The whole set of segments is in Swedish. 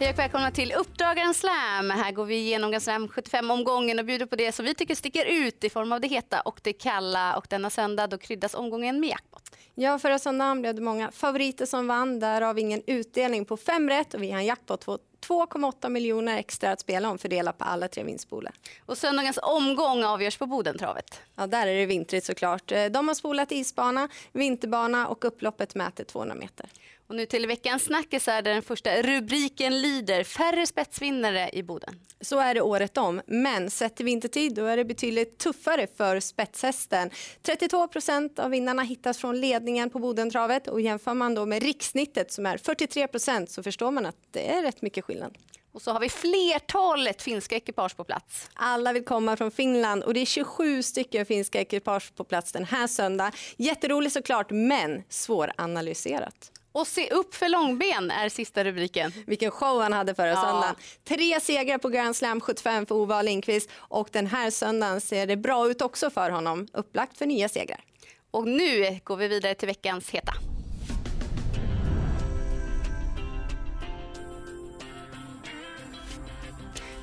Hej och välkomna till Uppdrag Grand Slam. Här går vi igenom Grand Slam 75-omgången och bjuder på det som vi tycker sticker ut i form av det heta och det kalla. Och denna söndag då kryddas omgången med jackpot. Ja, förra söndagen blev det många favoriter som vann. Därav ingen utdelning på fem rätt och vi har en jackpot på 2,8 miljoner extra att spela om fördelat på alla tre vinstbolag. Och söndagens omgång avgörs på Bodentravet. Ja, där är det vintrigt såklart. De har spolat isbana, vinterbana och upploppet mäter 200 meter. Och nu till veckans snackisar där den första rubriken lyder färre spetsvinnare i Boden. Så är det året om, men sett till vintertid då är det betydligt tuffare för spetshästen. 32 procent av vinnarna hittas från ledningen på Bodentravet och jämför man då med rikssnittet som är 43 procent så förstår man att det är rätt mycket skillnad. Och så har vi flertalet finska ekipage på plats. Alla vill komma från Finland och det är 27 stycken finska ekipage på plats den här söndagen. Jätteroligt såklart, men svåranalyserat. Och se upp för långben är sista rubriken. Vilken show han hade förra ja. söndagen. Tre segrar på Grand Slam 75 för Ove Lindqvist och den här söndagen ser det bra ut också för honom. Upplagt för nya segrar. Och nu går vi vidare till veckans heta.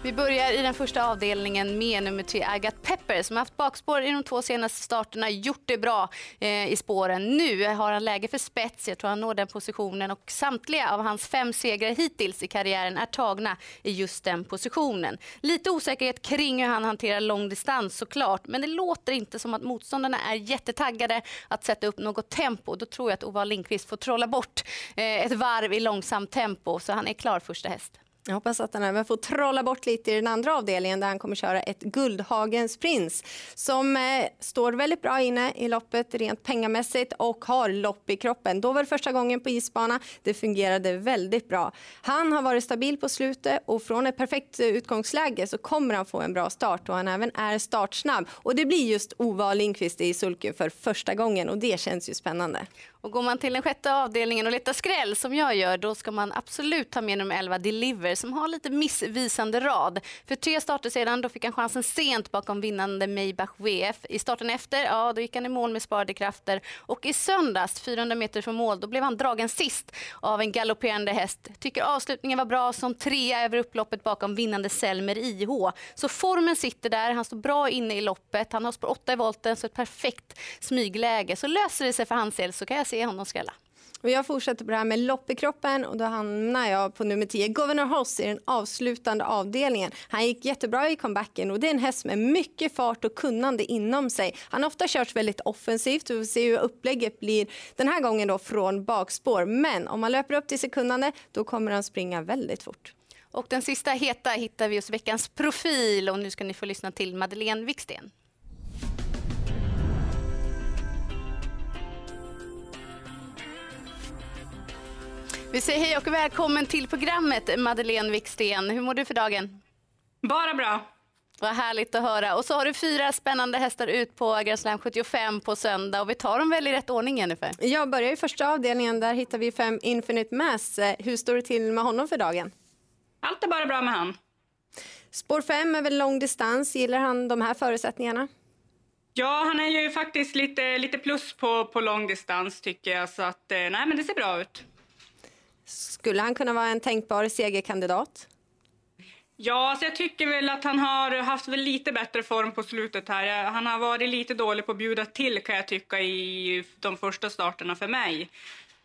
Vi börjar i den första avdelningen med nummer tre Agat Pepper som har haft bakspår i de två senaste starterna, gjort det bra eh, i spåren. Nu har han läge för spets, jag tror han når den positionen och samtliga av hans fem segrar hittills i karriären är tagna i just den positionen. Lite osäkerhet kring hur han hanterar långdistans såklart, men det låter inte som att motståndarna är jättetaggade att sätta upp något tempo. Då tror jag att Ova Lindqvist får trolla bort eh, ett varv i långsamt tempo så han är klar första häst. Jag hoppas att han även får trolla bort lite i den andra avdelningen där han kommer köra ett Guldhagens prins som eh, står väldigt bra inne i loppet rent pengamässigt och har lopp i kroppen. Då var det första gången på isbana. Det fungerade väldigt bra. Han har varit stabil på slutet och från ett perfekt eh, utgångsläge så kommer han få en bra start och han även är startsnabb. Och det blir just Ova Lindqvist i sulken för första gången och det känns ju spännande. Och går man till den sjätte avdelningen och letar skräll som jag gör, då ska man absolut ta med nummer 11 Deliver som har lite missvisande rad. För tre starter sedan då fick han chansen sent bakom vinnande Maybach VF. I starten efter, ja då gick han i mål med sparade krafter. Och i söndags, 400 meter från mål, då blev han dragen sist av en galopperande häst. Tycker avslutningen var bra som trea över upploppet bakom vinnande Selmer IH. Så formen sitter där, han står bra inne i loppet, han har spår 8 i volten, så ett perfekt smygläge. Så löser det sig för hans del så kan jag se se honom skrälla. Och jag fortsätter på det här med lopp i kroppen och då hamnar jag på nummer 10, Governor Hoss i den avslutande avdelningen. Han gick jättebra i comebacken och det är en häst med mycket fart och kunnande inom sig. Han har ofta kört väldigt offensivt och vi får se hur upplägget blir den här gången då från bakspår. Men om man löper upp till sekundande då kommer han springa väldigt fort. Och den sista heta hittar vi hos veckans profil och nu ska ni få lyssna till Madeleine Wiksten. Vi säger hej och välkommen till programmet Madeleine Wiksten. Hur mår du för dagen? Bara bra. Vad härligt att höra. Och så har du fyra spännande hästar ut på Grand Slam 75 på söndag och vi tar dem väl i rätt ordning Jennifer? Jag börjar i första avdelningen, där hittar vi fem Infinite Mass. Hur står det till med honom för dagen? Allt är bara bra med han. Spår 5 är väl lång distans, gillar han de här förutsättningarna? Ja, han är ju faktiskt lite, lite plus på, på lång distans tycker jag, så att eh, nej men det ser bra ut. Skulle han kunna vara en tänkbar segerkandidat? Ja, alltså jag tycker väl att han har haft väl lite bättre form på slutet här. Han har varit lite dålig på att bjuda till kan jag tycka i de första starterna för mig.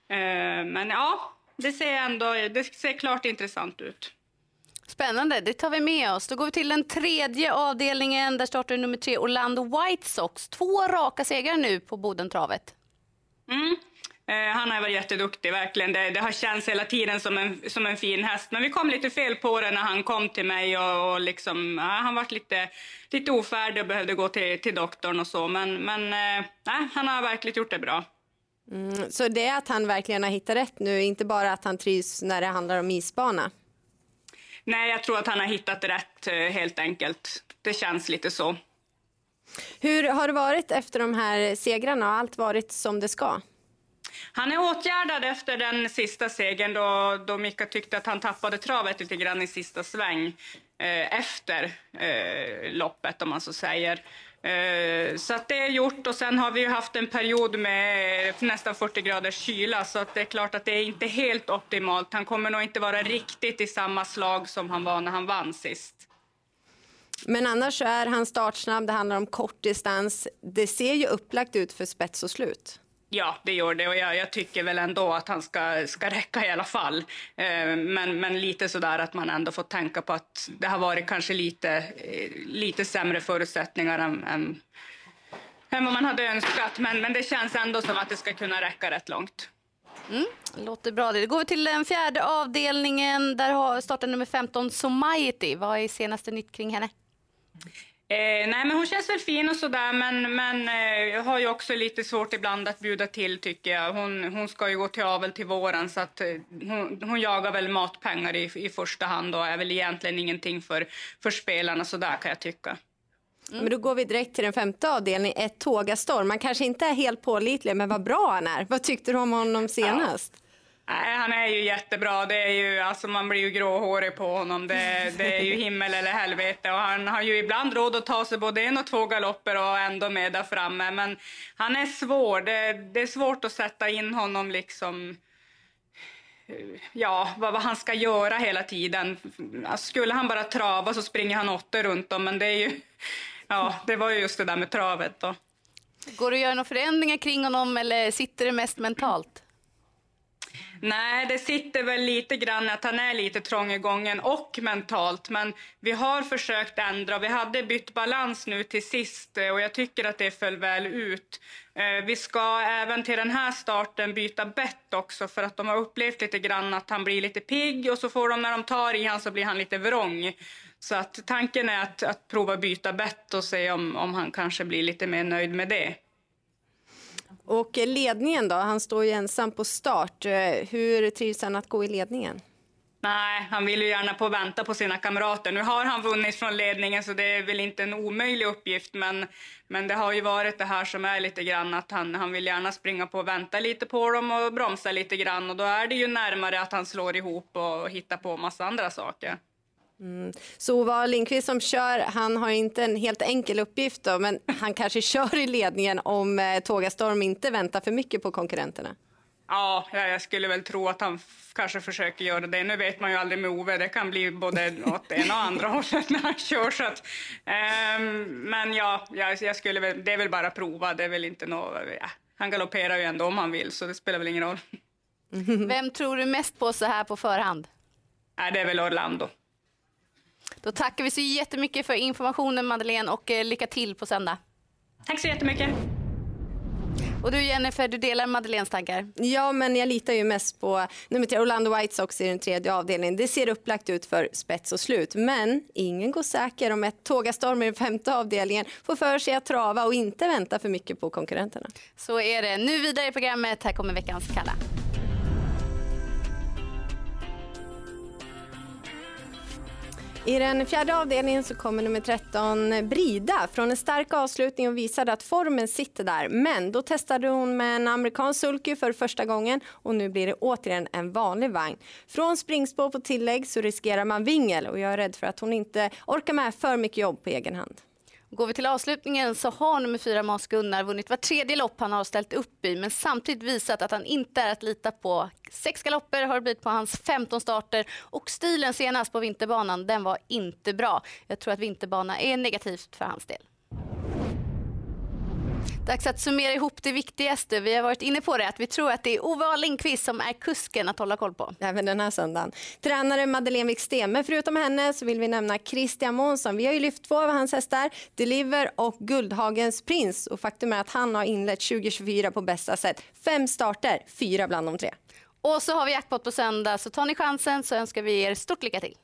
Eh, men ja, det ser ändå det ser klart intressant ut. Spännande, det tar vi med oss. Då går vi till den tredje avdelningen. Där startar nummer tre Orlando White Sox. Två raka segrar nu på Bodentravet. Mm. Eh, han har varit jätteduktig, verkligen. Det, det, har känts hela tiden som en, som en fin häst. Men vi kom lite fel på det när han kom till mig och, och liksom, ja, han var lite, lite ofärdig och behövde gå till, till doktorn och så. Men, men eh, han har verkligen gjort det bra. Mm, så det är att han verkligen har hittat rätt nu, inte bara att han trivs när det handlar om isbana? Nej, jag tror att han har hittat rätt eh, helt enkelt. Det känns lite så. Hur har det varit efter de här segrarna? Har allt varit som det ska? Han är åtgärdad efter den sista segern då, då Mika tyckte att han tappade travet lite grann i sista sväng eh, efter eh, loppet om man så säger. Eh, så att det är gjort och sen har vi ju haft en period med eh, nästan 40 graders kyla så att det är klart att det är inte helt optimalt. Han kommer nog inte vara riktigt i samma slag som han var när han vann sist. Men annars är han startsnabb, det handlar om kort distans. Det ser ju upplagt ut för spets och slut. Ja, det gör det och jag, jag, tycker väl ändå att han ska, ska räcka i alla fall. Eh, men, men lite sådär att man ändå får tänka på att det har varit kanske lite, eh, lite sämre förutsättningar än, än, än vad man hade önskat. Men, men det känns ändå som att det ska kunna räcka rätt långt. Mm, låter bra. Det går vi till den fjärde avdelningen. Där startar nummer 15 Somaiti. Vad är senaste nytt kring henne? Eh, nej, men hon känns väl fin och sådär, men, men eh, har ju också lite svårt ibland att bjuda till tycker jag. Hon, hon ska ju gå till avel till våren så att eh, hon, hon jagar väl matpengar i, i första hand och är väl egentligen ingenting för, för spelarna sådär kan jag tycka. Mm. Men då går vi direkt till den femte avdelningen, ett Tågastorm. Man kanske inte är helt pålitlig, men vad bra han är. Vad tyckte du om honom senast? Ja. Nej, han är ju jättebra. Det är ju, alltså man blir ju gråhårig på honom. Det, det är ju himmel eller helvete. Och han har ju ibland råd att ta sig både en och två galopper och ändå med där framme. Men han är svår. Det, det är svårt att sätta in honom liksom ja, vad, vad, han ska göra hela tiden. Alltså, skulle han bara trava så springer han åttor runt om, men det är ju, ja, det var ju just det där med travet då. Går det att göra några förändringar kring honom eller sitter det mest mentalt? Nej, det sitter väl lite grann att han är lite trång i gången och mentalt. Men vi har försökt ändra. Vi hade bytt balans nu till sist eh, och jag tycker att det föll väl ut. Eh, vi ska även till den här starten byta bett också för att de har upplevt lite grann att han blir lite pigg och så får de när de tar i han så blir han lite vrång. Så att tanken är att, att prova byta bett och se om, om han kanske blir lite mer nöjd med det. Och ledningen då? Han står ju ensam på start. Eh, hur trivs han att gå i ledningen? Nej, han vill ju gärna på vänta på sina kamrater. Nu har han vunnit från ledningen så det är väl inte en omöjlig uppgift men, men det har ju varit det här som är lite grann att han, han vill gärna springa på och vänta lite på dem och bromsa lite grann och då är det ju närmare att han slår ihop och hittar på massa andra saker. Mm. Så Ova Lindqvist som kör, han har inte en helt enkel uppgift då, men han kanske kör i ledningen om eh, Tågastorm inte väntar för mycket på konkurrenterna. Ja, jag skulle väl tro att han kanske försöker göra det. Nu vet man ju aldrig med Ove, det kan bli både åt ena och andra hållet när han kör. Så att, um, men ja, jag, jag, skulle väl, det är väl bara att prova. Det är väl inte något, ja, han galopperar ju ändå om han vill, så det spelar väl ingen roll. Vem tror du mest på så här på förhand? Nej, det är väl Orlando. Då tackar vi så jättemycket för informationen Madeleine och eh, lycka till på söndag. Tack så jättemycket. Och du Jennifer, du delar Madeleines tankar? Ja, men jag litar ju mest på nummer tre, Orlando White Sox i den tredje avdelningen. Det ser upplagt ut för spets och slut, men ingen går säker om ett Tågastorm i den femte avdelningen får för sig att trava och inte vänta för mycket på konkurrenterna. Så är det. Nu vidare i programmet. Här kommer veckans Kalla. I den fjärde avdelningen så kommer nummer 13 Brida från en stark avslutning och visade att formen sitter där. Men då testade hon med en amerikansk sulky för första gången och nu blir det återigen en vanlig vagn. Från springspår på tillägg så riskerar man vingel och jag är rädd för att hon inte orkar med för mycket jobb på egen hand. Går vi till avslutningen så har nummer fyra Mas Gunnar vunnit var tredje lopp han har ställt upp i men samtidigt visat att han inte är att lita på. Sex galopper har det blivit på hans 15 starter och stilen senast på vinterbanan den var inte bra. Jag tror att vinterbana är negativt för hans del. Dags att summera ihop det viktigaste. Vi har varit inne på det, att vi tror att det är Ove Lindqvist som är kusken att hålla koll på. Även den här söndagen. Tränare Madeleine Wiksten, men förutom henne så vill vi nämna Christian Månsson. Vi har ju lyft två av hans hästar, Deliver och Guldhagens Prins. Och faktum är att han har inlett 2024 på bästa sätt. Fem starter, fyra bland de tre. Och så har vi jackpot på söndag, så tar ni chansen så önskar vi er stort lycka till.